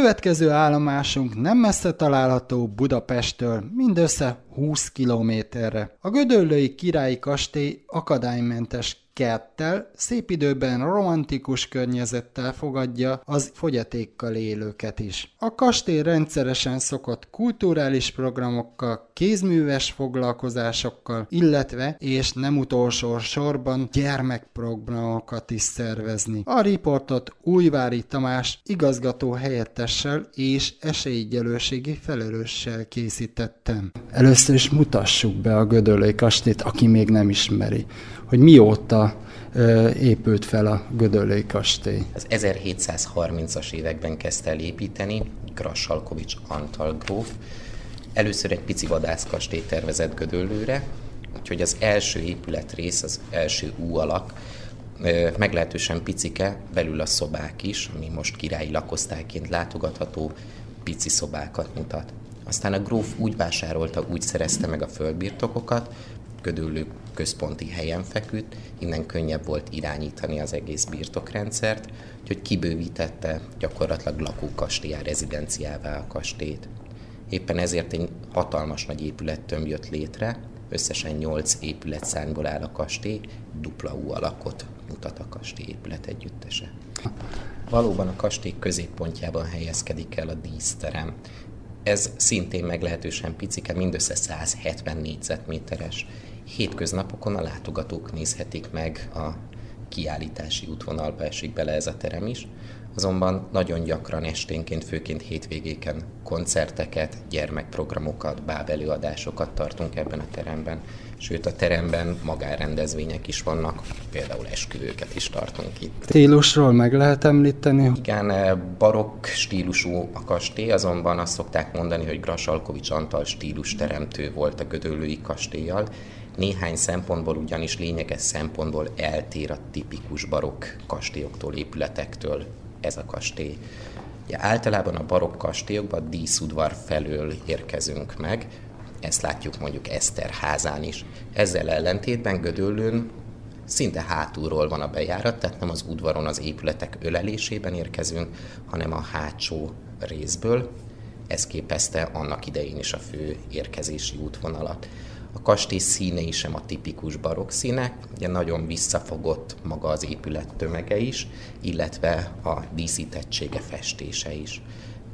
következő állomásunk nem messze található Budapesttől, mindössze 20 kilométerre. A Gödöllői Királyi Kastély akadálymentes kerttel, szép időben romantikus környezettel fogadja az fogyatékkal élőket is. A kastély rendszeresen szokott kulturális programokkal, kézműves foglalkozásokkal, illetve, és nem utolsó sorban gyermekprogramokat is szervezni. A riportot Újvári Tamás igazgató helyettessel és esélyegyelőségi felelőssel készítettem. Először is mutassuk be a Gödöllői kastélyt, aki még nem ismeri hogy mióta épült fel a Gödöllői kastély. Az 1730-as években kezdte el építeni Grassalkovics Antal gróf. Először egy pici vadászkastély tervezett Gödöllőre, úgyhogy az első épületrész, az első ú alak, meglehetősen picike, belül a szobák is, ami most királyi lakosztályként látogatható, pici szobákat mutat. Aztán a gróf úgy vásárolta, úgy szerezte meg a földbirtokokat, Gödöllő központi helyen feküdt, innen könnyebb volt irányítani az egész birtokrendszert, úgyhogy kibővítette gyakorlatilag lakókastélyá, rezidenciává a kastélyt. Éppen ezért egy hatalmas nagy épülettömb jött létre, összesen 8 épületszárnyból áll a kastély, dupla U alakot mutat a kastély épület együttese. Valóban a kastély középpontjában helyezkedik el a díszterem. Ez szintén meglehetősen picike, mindössze 170 négyzetméteres. Hétköznapokon a látogatók nézhetik meg a kiállítási útvonalba esik bele ez a terem is, azonban nagyon gyakran esténként, főként hétvégéken koncerteket, gyermekprogramokat, bábelőadásokat tartunk ebben a teremben. Sőt, a teremben magárendezvények is vannak, például esküvőket is tartunk itt. Stílusról meg lehet említeni? Igen, barokk stílusú a kastély, azonban azt szokták mondani, hogy Grasalkovics Antal stílus teremtő volt a Gödöllői kastélyjal, néhány szempontból ugyanis lényeges szempontból eltér a tipikus barokk kastélyoktól, épületektől ez a kastély. Ugye általában a barokk kastélyokban díszudvar felől érkezünk meg, ezt látjuk mondjuk Eszter házán is. Ezzel ellentétben Gödöllőn szinte hátulról van a bejárat, tehát nem az udvaron az épületek ölelésében érkezünk, hanem a hátsó részből. Ez képezte annak idején is a fő érkezési útvonalat. A kastély színei sem a tipikus barokk színek, ugye nagyon visszafogott maga az épület tömege is, illetve a díszítettsége, festése is.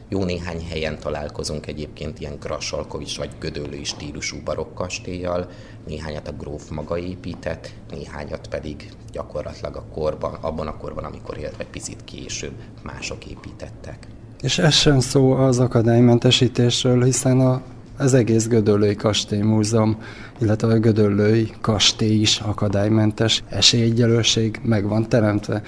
Jó néhány helyen találkozunk egyébként ilyen Grassalkovics vagy Gödöllői stílusú barokk kastélyjal, néhányat a gróf maga épített, néhányat pedig gyakorlatilag a korban, abban a korban, amikor élt, picit később mások építettek. És ez sem szó az akadálymentesítésről, hiszen a az egész Gödöllői Kastély Múzeum, illetve a Gödöllői Kastély is akadálymentes, esélyegyelőség meg van teremtve.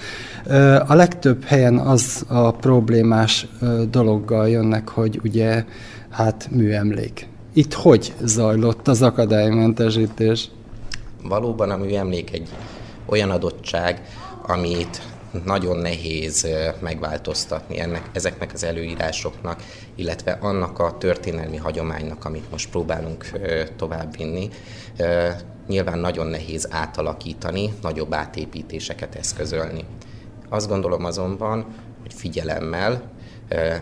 A legtöbb helyen az a problémás dologgal jönnek, hogy ugye hát műemlék. Itt hogy zajlott az akadálymentesítés? Valóban a műemlék egy olyan adottság, amit nagyon nehéz megváltoztatni ennek, ezeknek az előírásoknak, illetve annak a történelmi hagyománynak, amit most próbálunk továbbvinni. Nyilván nagyon nehéz átalakítani, nagyobb átépítéseket eszközölni. Azt gondolom azonban, hogy figyelemmel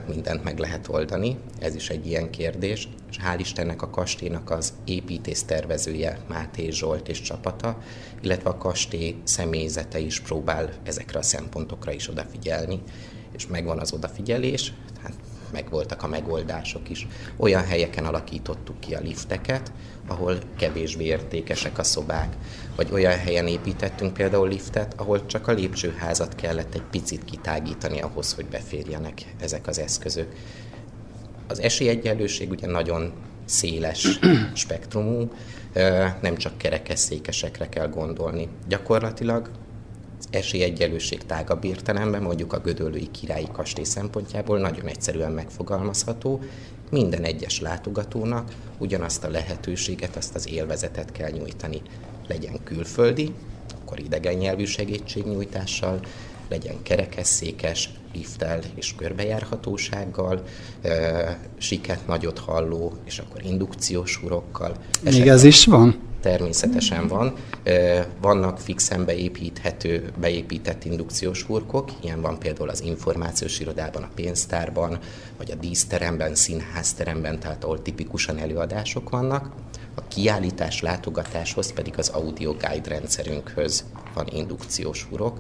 mindent meg lehet oldani, ez is egy ilyen kérdés, és hál' Istennek a kastélynak az építész tervezője Máté Zsolt és csapata, illetve a kastély személyzete is próbál ezekre a szempontokra is odafigyelni, és megvan az odafigyelés, megvoltak a megoldások is. Olyan helyeken alakítottuk ki a lifteket, ahol kevésbé értékesek a szobák, vagy olyan helyen építettünk például liftet, ahol csak a lépcsőházat kellett egy picit kitágítani ahhoz, hogy beférjenek ezek az eszközök. Az esélyegyenlőség ugye nagyon széles spektrumú, nem csak kerekesszékesekre kell gondolni. Gyakorlatilag esélyegyenlőség tágabb értelemben, mondjuk a Gödöllői Királyi Kastély szempontjából nagyon egyszerűen megfogalmazható, minden egyes látogatónak ugyanazt a lehetőséget, azt az élvezetet kell nyújtani. Legyen külföldi, akkor idegen nyelvű segítségnyújtással, legyen kerekesszékes, lifttel és körbejárhatósággal, siket nagyot halló, és akkor indukciós urokkal. Még ez is van? Természetesen van. Vannak fixen beépíthető, beépített indukciós hurkok, ilyen van például az információs irodában, a pénztárban, vagy a díszteremben, színházteremben, tehát ahol tipikusan előadások vannak. A kiállítás látogatáshoz pedig az audio guide rendszerünkhöz van indukciós hurok,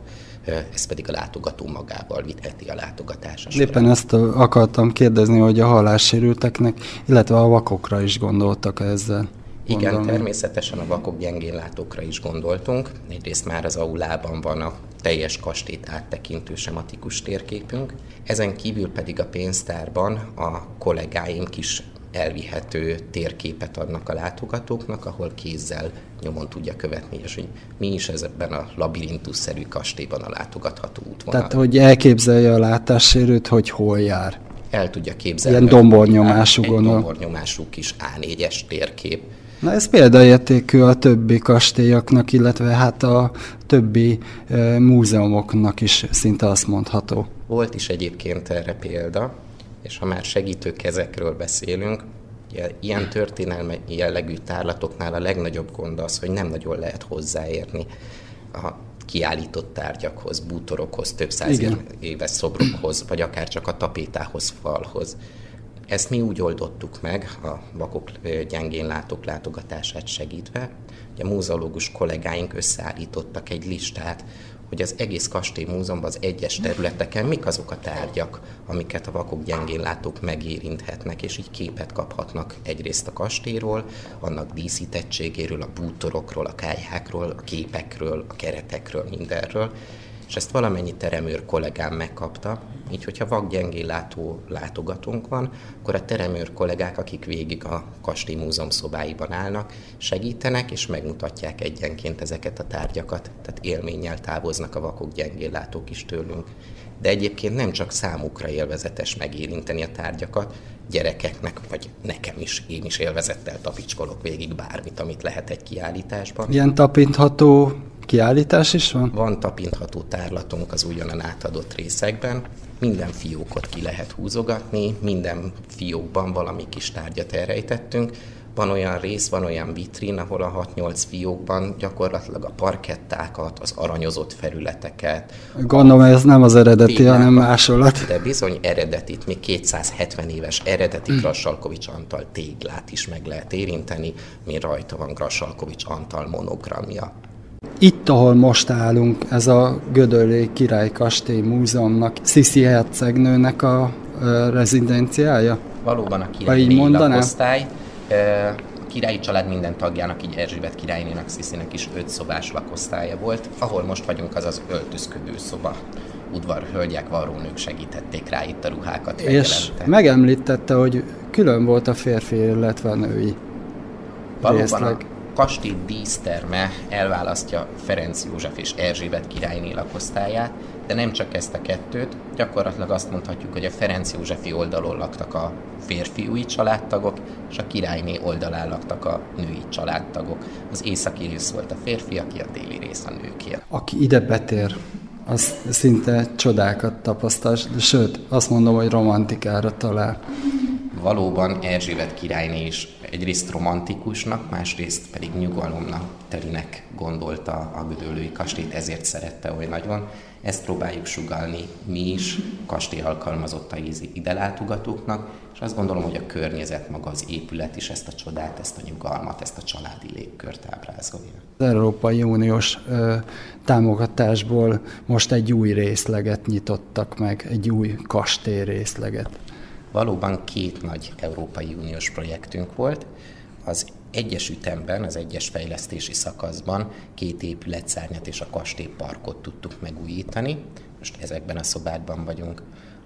ez pedig a látogató magával vitheti a látogatásra. Éppen ezt akartam kérdezni, hogy a hallássérülteknek, illetve a vakokra is gondoltak ezzel. Igen, Gondolom. természetesen a vakok gyengén látókra is gondoltunk. Egyrészt már az aulában van a teljes kastélyt áttekintő sematikus térképünk. Ezen kívül pedig a pénztárban a kollégáink is elvihető térképet adnak a látogatóknak, ahol kézzel nyomon tudja követni, és hogy mi is ez ebben a labirintusszerű kastélyban a látogatható útvonal. Tehát, hogy elképzelje a látássérőt, hogy hol jár. El tudja képzelni. Ilyen dombornyomású gondolom. Egy dombornyomású kis A4-es térkép. Na ez példaértékű a többi kastélyoknak, illetve hát a többi e, múzeumoknak is szinte azt mondható. Volt is egyébként erre példa és ha már segítő kezekről beszélünk, ilyen történelmi jellegű tárlatoknál a legnagyobb gond az, hogy nem nagyon lehet hozzáérni a kiállított tárgyakhoz, bútorokhoz, több száz Igen. éves szobrokhoz, vagy akár csak a tapétához, falhoz. Ezt mi úgy oldottuk meg, a vakok gyengén látók látogatását segítve, hogy a múzeológus kollégáink összeállítottak egy listát, hogy az egész kastély múzeumban az egyes területeken mik azok a tárgyak, amiket a vakok gyengén látók megérinthetnek, és így képet kaphatnak egyrészt a kastélyról, annak díszítettségéről, a bútorokról, a kályhákról, a képekről, a keretekről, mindenről, és ezt valamennyi teremőr kollégám megkapta, így hogyha vakgyengén látó látogatónk van, akkor a teremőr kollégák, akik végig a Kastély Múzeum szobáiban állnak, segítenek és megmutatják egyenként ezeket a tárgyakat, tehát élménnyel távoznak a vakok gyengén látók is tőlünk. De egyébként nem csak számukra élvezetes megérinteni a tárgyakat, gyerekeknek, vagy nekem is, én is élvezettel tapicskolok végig bármit, amit lehet egy kiállításban. Ilyen tapintható kiállítás is van? Van tapintható tárlatunk az újonnan átadott részekben. Minden fiókot ki lehet húzogatni, minden fiókban valami kis tárgyat elrejtettünk. Van olyan rész, van olyan vitrin, ahol a 6-8 fiókban gyakorlatilag a parkettákat, az aranyozott felületeket. Gondolom ez nem az eredeti, hanem másolat. De bizony eredetit, még 270 éves eredeti Grassalkovics Antal téglát is meg lehet érinteni, mi rajta van Grassalkovics Antal monogramja. Itt, ahol most állunk, ez a Gödöllé Király Kastély Múzeumnak, Sziszi hercegnőnek a rezidenciája? Valóban a királyi lakosztály. A királyi család minden tagjának, így Erzsébet királynének, Sziszinek is öt szobás lakosztálya volt. Ahol most vagyunk, az az öltözködő szoba udvarhölgyek, varrónők segítették rá itt a ruhákat. És megemlítette, hogy külön volt a férfi, illetve a női Valóban részleg kastély díszterme elválasztja Ferenc József és Erzsébet királyné lakosztályát, de nem csak ezt a kettőt, gyakorlatilag azt mondhatjuk, hogy a Ferenc Józsefi oldalon laktak a férfiúi családtagok, és a királyné oldalán laktak a női családtagok. Az északi rész volt a férfi, aki a déli rész a nőké. Aki ide betér, az szinte csodákat tapasztal, sőt, azt mondom, hogy romantikára talál. Valóban Erzsébet királyné is egyrészt romantikusnak, másrészt pedig nyugalomnak telinek gondolta a Gödöllői kastélyt, ezért szerette oly nagyon. Ezt próbáljuk sugalni mi is, kastély alkalmazottai ide látogatóknak, és azt gondolom, hogy a környezet maga, az épület is ezt a csodát, ezt a nyugalmat, ezt a családi légkört ábrázolja. Az Európai Uniós ö, támogatásból most egy új részleget nyitottak meg, egy új kastély részleget. Valóban két nagy Európai Uniós projektünk volt. Az egyes ütemben, az egyes fejlesztési szakaszban két épületszárnyat és a kastélyparkot tudtuk megújítani. Most ezekben a szobákban vagyunk.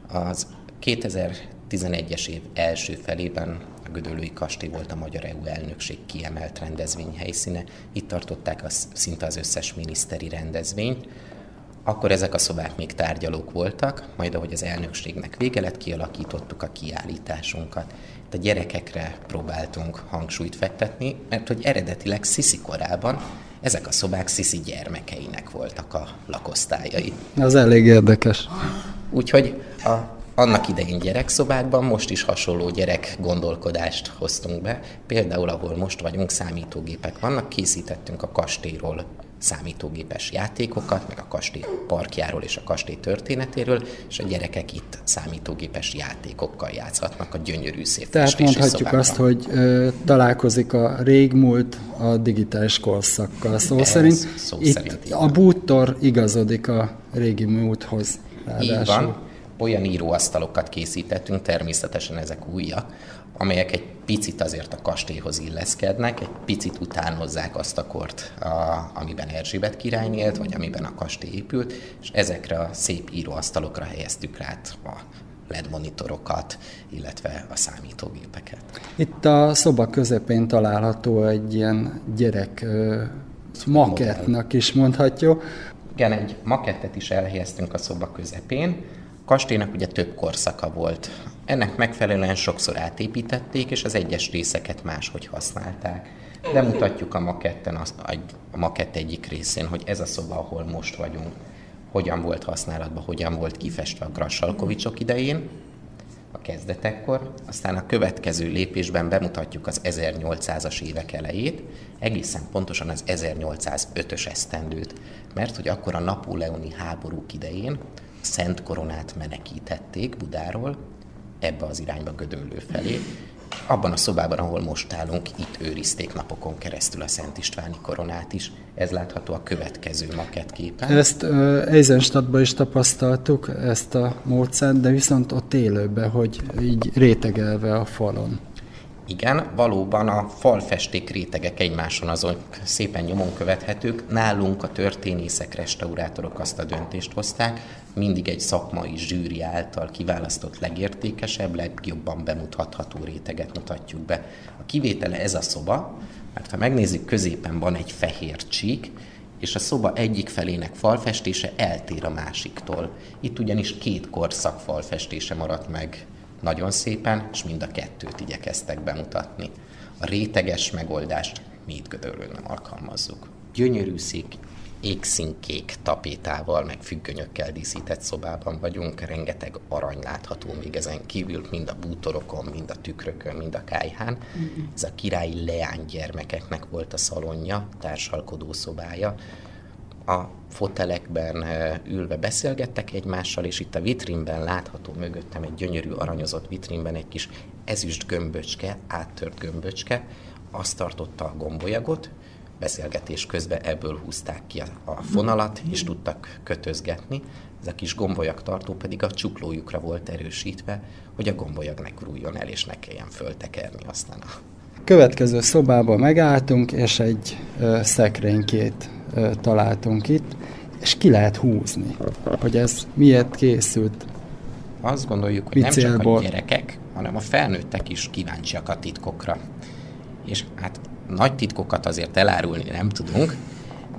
Az 2011-es év első felében a Gödöllői Kastély volt a Magyar EU elnökség kiemelt rendezvényhelyszíne. Itt tartották az, szinte az összes miniszteri rendezvényt. Akkor ezek a szobák még tárgyalók voltak, majd ahogy az elnökségnek vége lett, kialakítottuk a kiállításunkat. A gyerekekre próbáltunk hangsúlyt fektetni, mert hogy eredetileg Sziszi korában ezek a szobák Sziszi gyermekeinek voltak a lakosztályai. Ez elég érdekes. Úgyhogy a annak idején gyerekszobákban most is hasonló gyerek gondolkodást hoztunk be. Például, ahol most vagyunk, számítógépek vannak, készítettünk a kastélyról számítógépes játékokat, meg a kastély parkjáról és a kastély történetéről, és a gyerekek itt számítógépes játékokkal játszhatnak a gyönyörű szép Tehát mondhatjuk szobákban. azt, hogy ö, találkozik a régmúlt a digitális korszakkal. Szó Ez szerint szó itt szerint a bútor igazodik a régi múlthoz. Ráadásul. Így van. Olyan íróasztalokat készítettünk, természetesen ezek újak, amelyek egy picit azért a kastélyhoz illeszkednek, egy picit utánozzák azt a kort, a, amiben Erzsébet király élt, vagy amiben a kastély épült, és ezekre a szép íróasztalokra helyeztük rá a LED monitorokat, illetve a számítógépeket. Itt a szoba közepén található egy ilyen gyerek makettnak is mondhatja. Igen, egy makettet is elhelyeztünk a szoba közepén. Kastélynak ugye több korszaka volt. Ennek megfelelően sokszor átépítették, és az egyes részeket máshogy használták. Bemutatjuk a maketten, a makett egyik részén, hogy ez a szoba, ahol most vagyunk, hogyan volt használatban, hogyan volt kifestve a Grassalkovicsok idején, a kezdetekkor, aztán a következő lépésben bemutatjuk az 1800-as évek elejét, egészen pontosan az 1805-ös esztendőt, mert hogy akkor a napóleoni háborúk idején Szent Koronát menekítették Budáról, ebbe az irányba gödöllő felé. Abban a szobában, ahol most állunk, itt őrizték napokon keresztül a Szent Istváni koronát is. Ez látható a következő makettképen. Ezt uh, Eisenstadtban is tapasztaltuk, ezt a módszert, de viszont ott élőben, hogy így rétegelve a falon. Igen, valóban a falfesték rétegek egymáson azon szépen nyomon követhetők. Nálunk a történészek, restaurátorok azt a döntést hozták, mindig egy szakmai zsűri által kiválasztott legértékesebb, legjobban bemutatható réteget mutatjuk be. A kivétele ez a szoba, mert ha megnézzük, középen van egy fehér csík, és a szoba egyik felének falfestése eltér a másiktól. Itt ugyanis két korszak falfestése maradt meg nagyon szépen, és mind a kettőt igyekeztek bemutatni. A réteges megoldást mi itt Gödöllőn nem alkalmazzuk. Gyönyörű szék égszínkék tapétával, meg függönyökkel díszített szobában vagyunk, rengeteg arany látható még ezen kívül, mind a bútorokon, mind a tükrökön, mind a kájhán. Ez a királyi leánygyermekeknek volt a szalonja, társalkodó szobája, a fotelekben ülve beszélgettek egymással, és itt a vitrínben látható mögöttem egy gyönyörű aranyozott vitrínben egy kis ezüst gömböcske, áttört gömböcske, azt tartotta a gombolyagot, beszélgetés közben ebből húzták ki a fonalat, és tudtak kötözgetni. Ez a kis gombolyag tartó pedig a csuklójukra volt erősítve, hogy a gombolyag ne kuruljon el, és ne kelljen föltekerni aztán a Következő szobába megálltunk, és egy ö, szekrénykét találtunk itt, és ki lehet húzni, hogy ez miért készült. Azt gondoljuk, hogy nem csak a gyerekek, hanem a felnőttek is kíváncsiak a titkokra. És hát nagy titkokat azért elárulni nem tudunk,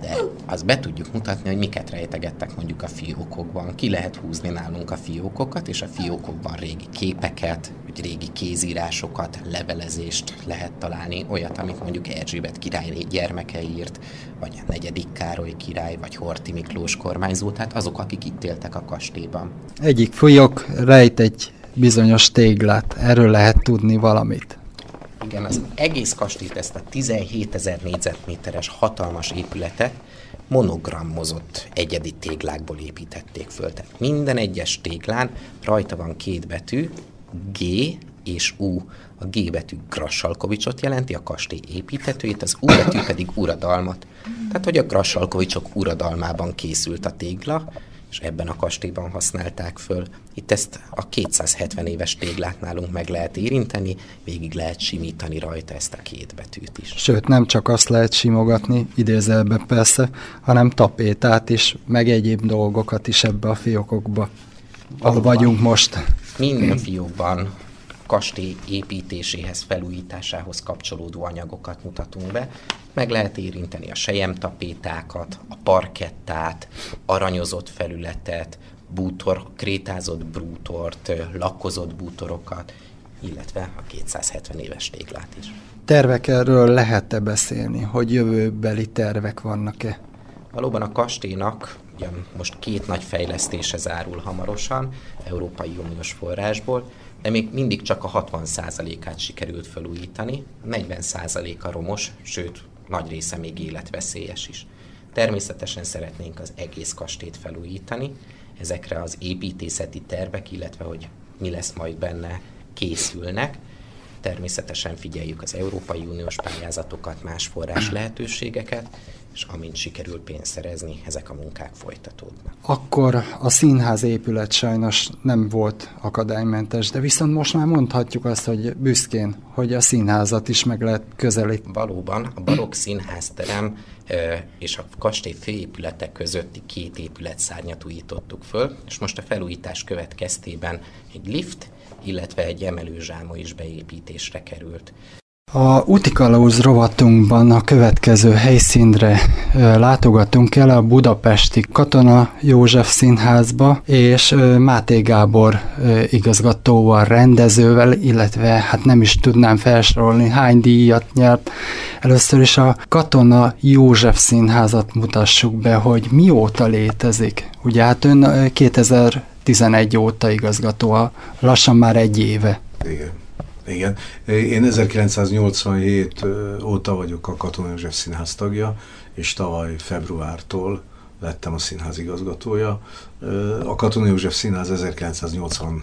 de azt be tudjuk mutatni, hogy miket rejtegettek mondjuk a fiókokban. Ki lehet húzni nálunk a fiókokat, és a fiókokban régi képeket, vagy régi kézírásokat, levelezést lehet találni, olyat, amit mondjuk Erzsébet király gyermeke írt, vagy a negyedik Károly király, vagy Horti Miklós kormányzó, tehát azok, akik itt éltek a kastélyban. Egyik fiók rejt egy bizonyos téglát, erről lehet tudni valamit. Igen, az egész kastélyt, ezt a 17 ezer négyzetméteres hatalmas épületet monogrammozott egyedi téglákból építették föl. Tehát minden egyes téglán rajta van két betű, G és U. A G betű Grassalkovicsot jelenti, a kastély építetőjét, az U betű pedig uradalmat. Tehát, hogy a Grassalkovicsok uradalmában készült a tégla, és ebben a kastélyban használták föl. Itt ezt a 270 éves téglát nálunk meg lehet érinteni, végig lehet simítani rajta ezt a két betűt is. Sőt, nem csak azt lehet simogatni, idézelbe persze, hanem tapétát is, meg egyéb dolgokat is ebbe a fiókokba, ahol vagyunk most. Minden fiókban kastély építéséhez, felújításához kapcsolódó anyagokat mutatunk be. Meg lehet érinteni a sejemtapétákat, a parkettát, aranyozott felületet, bútor, krétázott bútort, lakkozott bútorokat, illetve a 270 éves téglát is. Tervek erről lehet-e beszélni, hogy jövőbeli tervek vannak-e? Valóban a kastélynak Ugyan most két nagy fejlesztése zárul hamarosan, Európai Uniós forrásból, de még mindig csak a 60%-át sikerült felújítani, 40%-a romos, sőt, nagy része még életveszélyes is. Természetesen szeretnénk az egész kastét felújítani, ezekre az építészeti tervek, illetve hogy mi lesz majd benne, készülnek. Természetesen figyeljük az Európai Uniós pályázatokat, más forrás lehetőségeket, és amint sikerül pénzt szerezni, ezek a munkák folytatódnak. Akkor a színház épület sajnos nem volt akadálymentes, de viszont most már mondhatjuk azt, hogy büszkén, hogy a színházat is meg lehet közelíteni. Valóban, a barokk színházterem és a kastély főépülete közötti két épületszárnyat újítottuk föl, és most a felújítás következtében egy lift, illetve egy emelőzsámo is beépítésre került. A Utikalauz rovatunkban a következő helyszínre látogatunk el a budapesti Katona József Színházba, és Máté Gábor igazgatóval, rendezővel, illetve hát nem is tudnám felsorolni, hány díjat nyert. Először is a Katona József Színházat mutassuk be, hogy mióta létezik. Ugye hát ön 2011 óta igazgató, lassan már egy éve. Igen. Igen. Én 1987 óta vagyok a Katona József Színház tagja, és tavaly februártól lettem a színház igazgatója. A Katona József Színház 1982-es,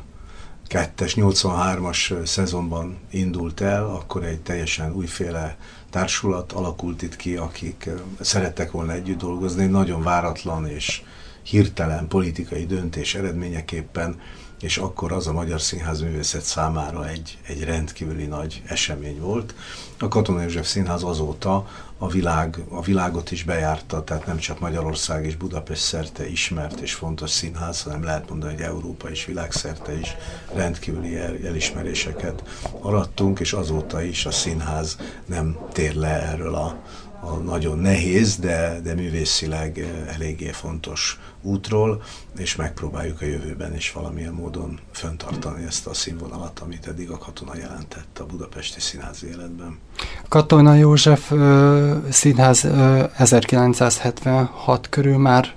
83-as szezonban indult el, akkor egy teljesen újféle társulat alakult itt ki, akik szerettek volna együtt dolgozni, nagyon váratlan és hirtelen politikai döntés eredményeképpen és akkor az a Magyar Színház művészet számára egy, egy rendkívüli nagy esemény volt. A Katona József Színház azóta a, világ, a világot is bejárta, tehát nem csak Magyarország és Budapest szerte ismert és fontos színház, hanem lehet mondani, hogy Európa és világszerte is rendkívüli el, elismeréseket arattunk, és azóta is a színház nem tér le erről a, a nagyon nehéz, de, de művészileg eh, eléggé fontos útról, és megpróbáljuk a jövőben is valamilyen módon föntartani ezt a színvonalat, amit eddig a katona jelentett a budapesti színház életben. Katona József ö, színház ö, 1976 körül már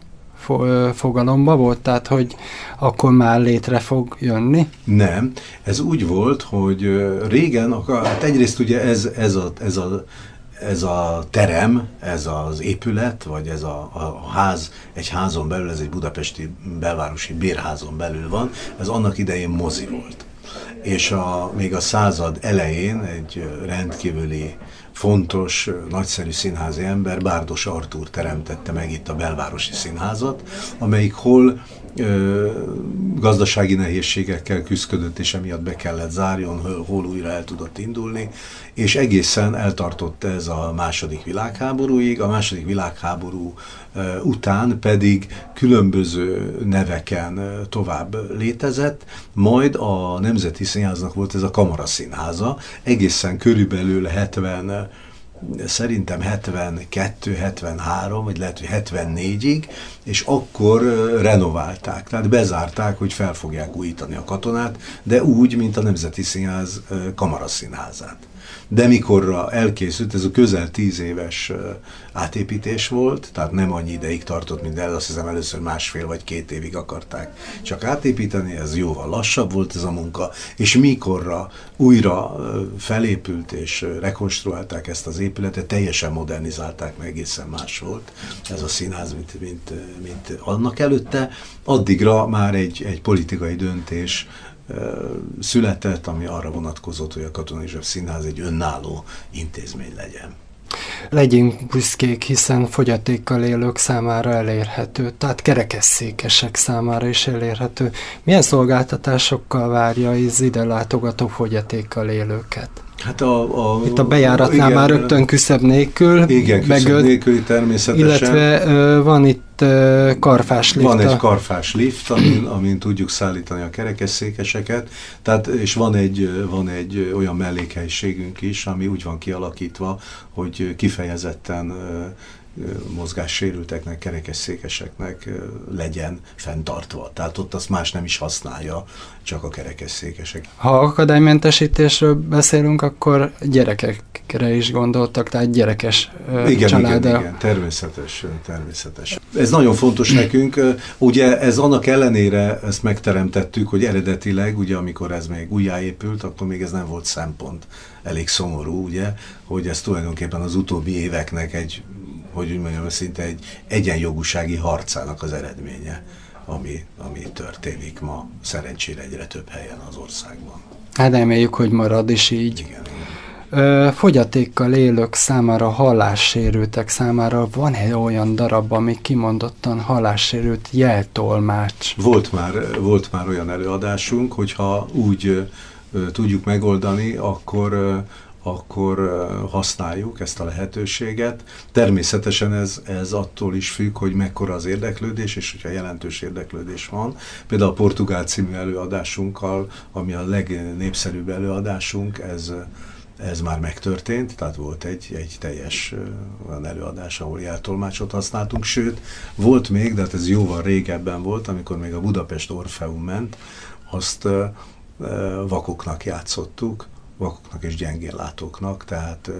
fogalomba volt, tehát hogy akkor már létre fog jönni? Nem, ez úgy volt, hogy régen, hát egyrészt ugye ez, ez, a, ez a ez a terem, ez az épület, vagy ez a, a ház, egy házon belül, ez egy budapesti belvárosi bérházon belül van, ez annak idején mozi volt. És a, még a század elején egy rendkívüli, fontos, nagyszerű színházi ember, Bárdos Artúr teremtette meg itt a belvárosi színházat, amelyik hol ö, gazdasági nehézségekkel küzdött, és emiatt be kellett zárjon, hol újra el tudott indulni, és egészen eltartott ez a második világháborúig. A második világháború után pedig különböző neveken tovább létezett, majd a Nemzeti Színháznak volt ez a kamaraszínháza, egészen körülbelül 70 szerintem 72-73, vagy lehet, hogy 74-ig, és akkor renoválták, tehát bezárták, hogy fel fogják újítani a katonát, de úgy, mint a Nemzeti Színház kamaraszínházát de mikorra elkészült, ez a közel tíz éves átépítés volt, tehát nem annyi ideig tartott, mint el, azt hiszem először másfél vagy két évig akarták csak átépíteni, ez jóval lassabb volt ez a munka, és mikorra újra felépült és rekonstruálták ezt az épületet, teljesen modernizálták, meg egészen más volt ez a színház, mint, mint, mint annak előtte, addigra már egy, egy politikai döntés született, ami arra vonatkozott, hogy a Katonai József Színház egy önálló intézmény legyen. Legyünk büszkék, hiszen fogyatékkal élők számára elérhető, tehát kerekesszékesek számára is elérhető. Milyen szolgáltatásokkal várja az ide látogató fogyatékkal élőket? Hát a, a, Itt a bejáratnál igen, már rögtön küszöbb nélkül. Igen, küszöbb nélkül természetesen. Illetve van itt ö, karfás lift. Van egy karfás lift, amin, amin tudjuk szállítani a kerekesszékeseket, tehát, és van egy, van egy olyan mellékhelyiségünk is, ami úgy van kialakítva, hogy kifejezetten mozgássérülteknek, kerekesszékeseknek legyen fenntartva. Tehát ott azt más nem is használja, csak a kerekesszékesek. Ha akadálymentesítésről beszélünk, akkor gyerekekre is gondoltak, tehát gyerekes igen, család. Igen, igen, természetes, természetes. Ez nagyon fontos nekünk. Ugye ez annak ellenére ezt megteremtettük, hogy eredetileg, ugye amikor ez még újjáépült, akkor még ez nem volt szempont. Elég szomorú, ugye, hogy ez tulajdonképpen az utóbbi éveknek egy hogy úgy mondjam, szinte egy egyenjogúsági harcának az eredménye, ami, ami történik ma szerencsére egyre több helyen az országban. Hát reméljük, hogy marad is így. Igen, igen. Fogyatékkal élők számára, hallássérültek számára van-e olyan darab, ami kimondottan hallássérült jeltolmács? Volt már, volt már olyan előadásunk, hogyha úgy tudjuk megoldani, akkor akkor használjuk ezt a lehetőséget. Természetesen ez, ez attól is függ, hogy mekkora az érdeklődés, és hogyha jelentős érdeklődés van. Például a Portugál című előadásunkkal, ami a legnépszerűbb előadásunk, ez, ez már megtörtént, tehát volt egy, egy teljes olyan előadás, ahol jeltolmácsot használtunk, sőt, volt még, de hát ez jóval régebben volt, amikor még a Budapest Orfeum ment, azt vakoknak játszottuk, vakoknak és gyengéllátóknak, tehát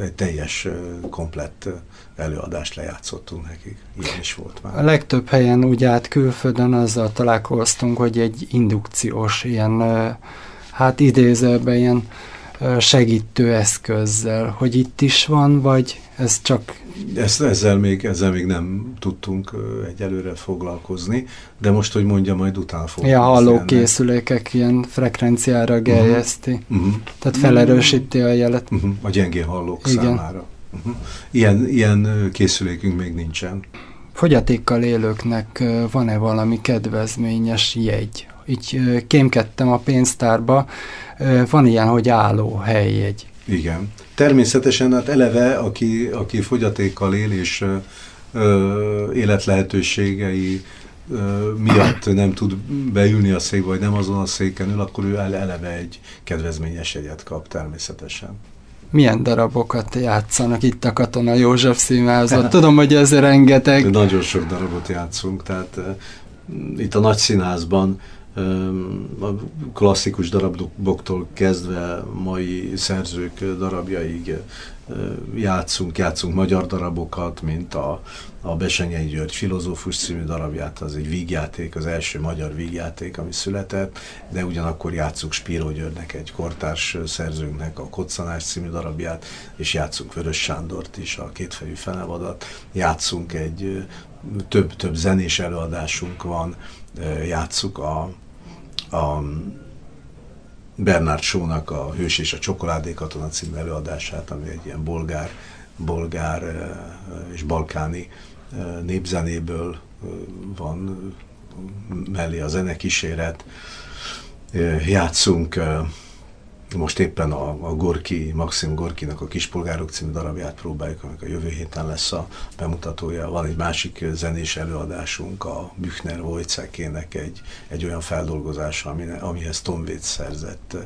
egy teljes, komplett előadást lejátszottunk nekik. Ilyen is volt már. A legtöbb helyen úgy át külföldön azzal találkoztunk, hogy egy indukciós ilyen, hát idézőben ilyen segítő eszközzel, hogy itt is van, vagy ez csak... Ezt, ezzel, még, ezzel még nem tudtunk egyelőre foglalkozni, de most, hogy mondja, majd utána fogunk. Ja, hallókészülékek ilyen frekvenciára mhm. gerjeszti. Uh-huh. Tehát felerősíti a jelet. Uh-huh. A gyengén hallók Igen. számára. Uh-huh. Ilyen, ilyen készülékünk még nincsen. Fogyatékkal élőknek van-e valami kedvezményes jegy? Így kémkedtem a pénztárba, van ilyen, hogy álló helyjegy. Igen. Természetesen hát eleve, aki, aki fogyatékkal él és ö, életlehetőségei ö, miatt nem tud beülni a székbe, vagy nem azon a széken ül, akkor ő eleve egy kedvezményes jegyet kap természetesen. Milyen darabokat játszanak itt a Katona József színházban? Tudom, hogy ez rengeteg. Nagyon sok darabot játszunk, tehát uh, itt a nagy színházban a klasszikus daraboktól kezdve mai szerzők darabjaig játszunk, játszunk magyar darabokat, mint a, a Besenyei György filozófus című darabját, az egy vígjáték, az első magyar vígjáték, ami született, de ugyanakkor játszunk Spíró Györgynek, egy kortárs szerzőnknek a Koccanás című darabját, és játszunk Vörös Sándort is, a kétfejű fenevadat, játszunk egy több-több zenés előadásunk van, játszuk a, a Bernard Shaw-nak a Hős és a Csokoládé katona című előadását, ami egy ilyen bolgár, bolgár és balkáni népzenéből van mellé a zenekíséret. Játszunk most éppen a, a Gorki, Maxim Gorkinak a Kispolgárok című darabját próbáljuk, amikor a jövő héten lesz a bemutatója. Van egy másik zenés előadásunk, a Büchner Wojciekének egy, egy olyan feldolgozása, ami, amihez Tom Waits szerzett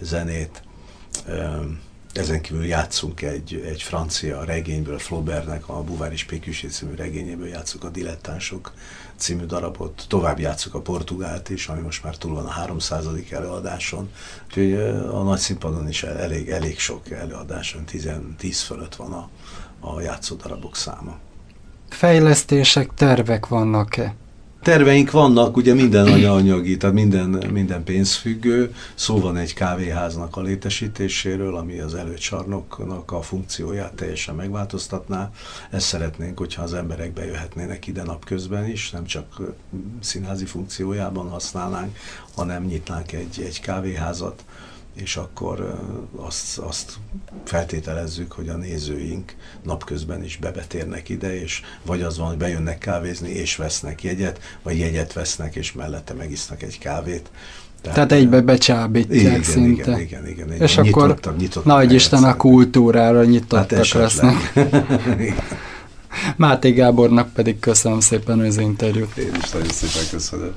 zenét. Ezen kívül játszunk egy, egy francia regényből, Flaubertnek a Buvár és Péküsé című regényéből játszunk a Dilettánsok című darabot, tovább játszuk a Portugált is, ami most már túl van a 300. előadáson, úgyhogy a nagy színpadon is elég, elég sok előadáson, 10, 10 fölött van a, a játszódarabok száma. Fejlesztések, tervek vannak-e? Terveink vannak, ugye minden anyagi, tehát minden, minden pénzfüggő. Szó van egy kávéháznak a létesítéséről, ami az előcsarnoknak a funkcióját teljesen megváltoztatná. Ezt szeretnénk, hogyha az emberek bejöhetnének ide napközben is, nem csak színházi funkciójában használnánk, hanem nyitnánk egy, egy kávéházat és akkor azt, azt feltételezzük, hogy a nézőink napközben is bebetérnek ide, és vagy az van, hogy bejönnek kávézni, és vesznek jegyet, vagy jegyet vesznek, és mellette megisznak egy kávét. Tehát, Tehát egybe becsábítják igen, szinte. Igen, igen, igen, igen. És nyitottak, akkor nyitottak nagy Isten a kultúrára nyitottak hát lesznek. Máté Gábornak pedig köszönöm szépen az interjút. Én is nagyon szépen köszönöm.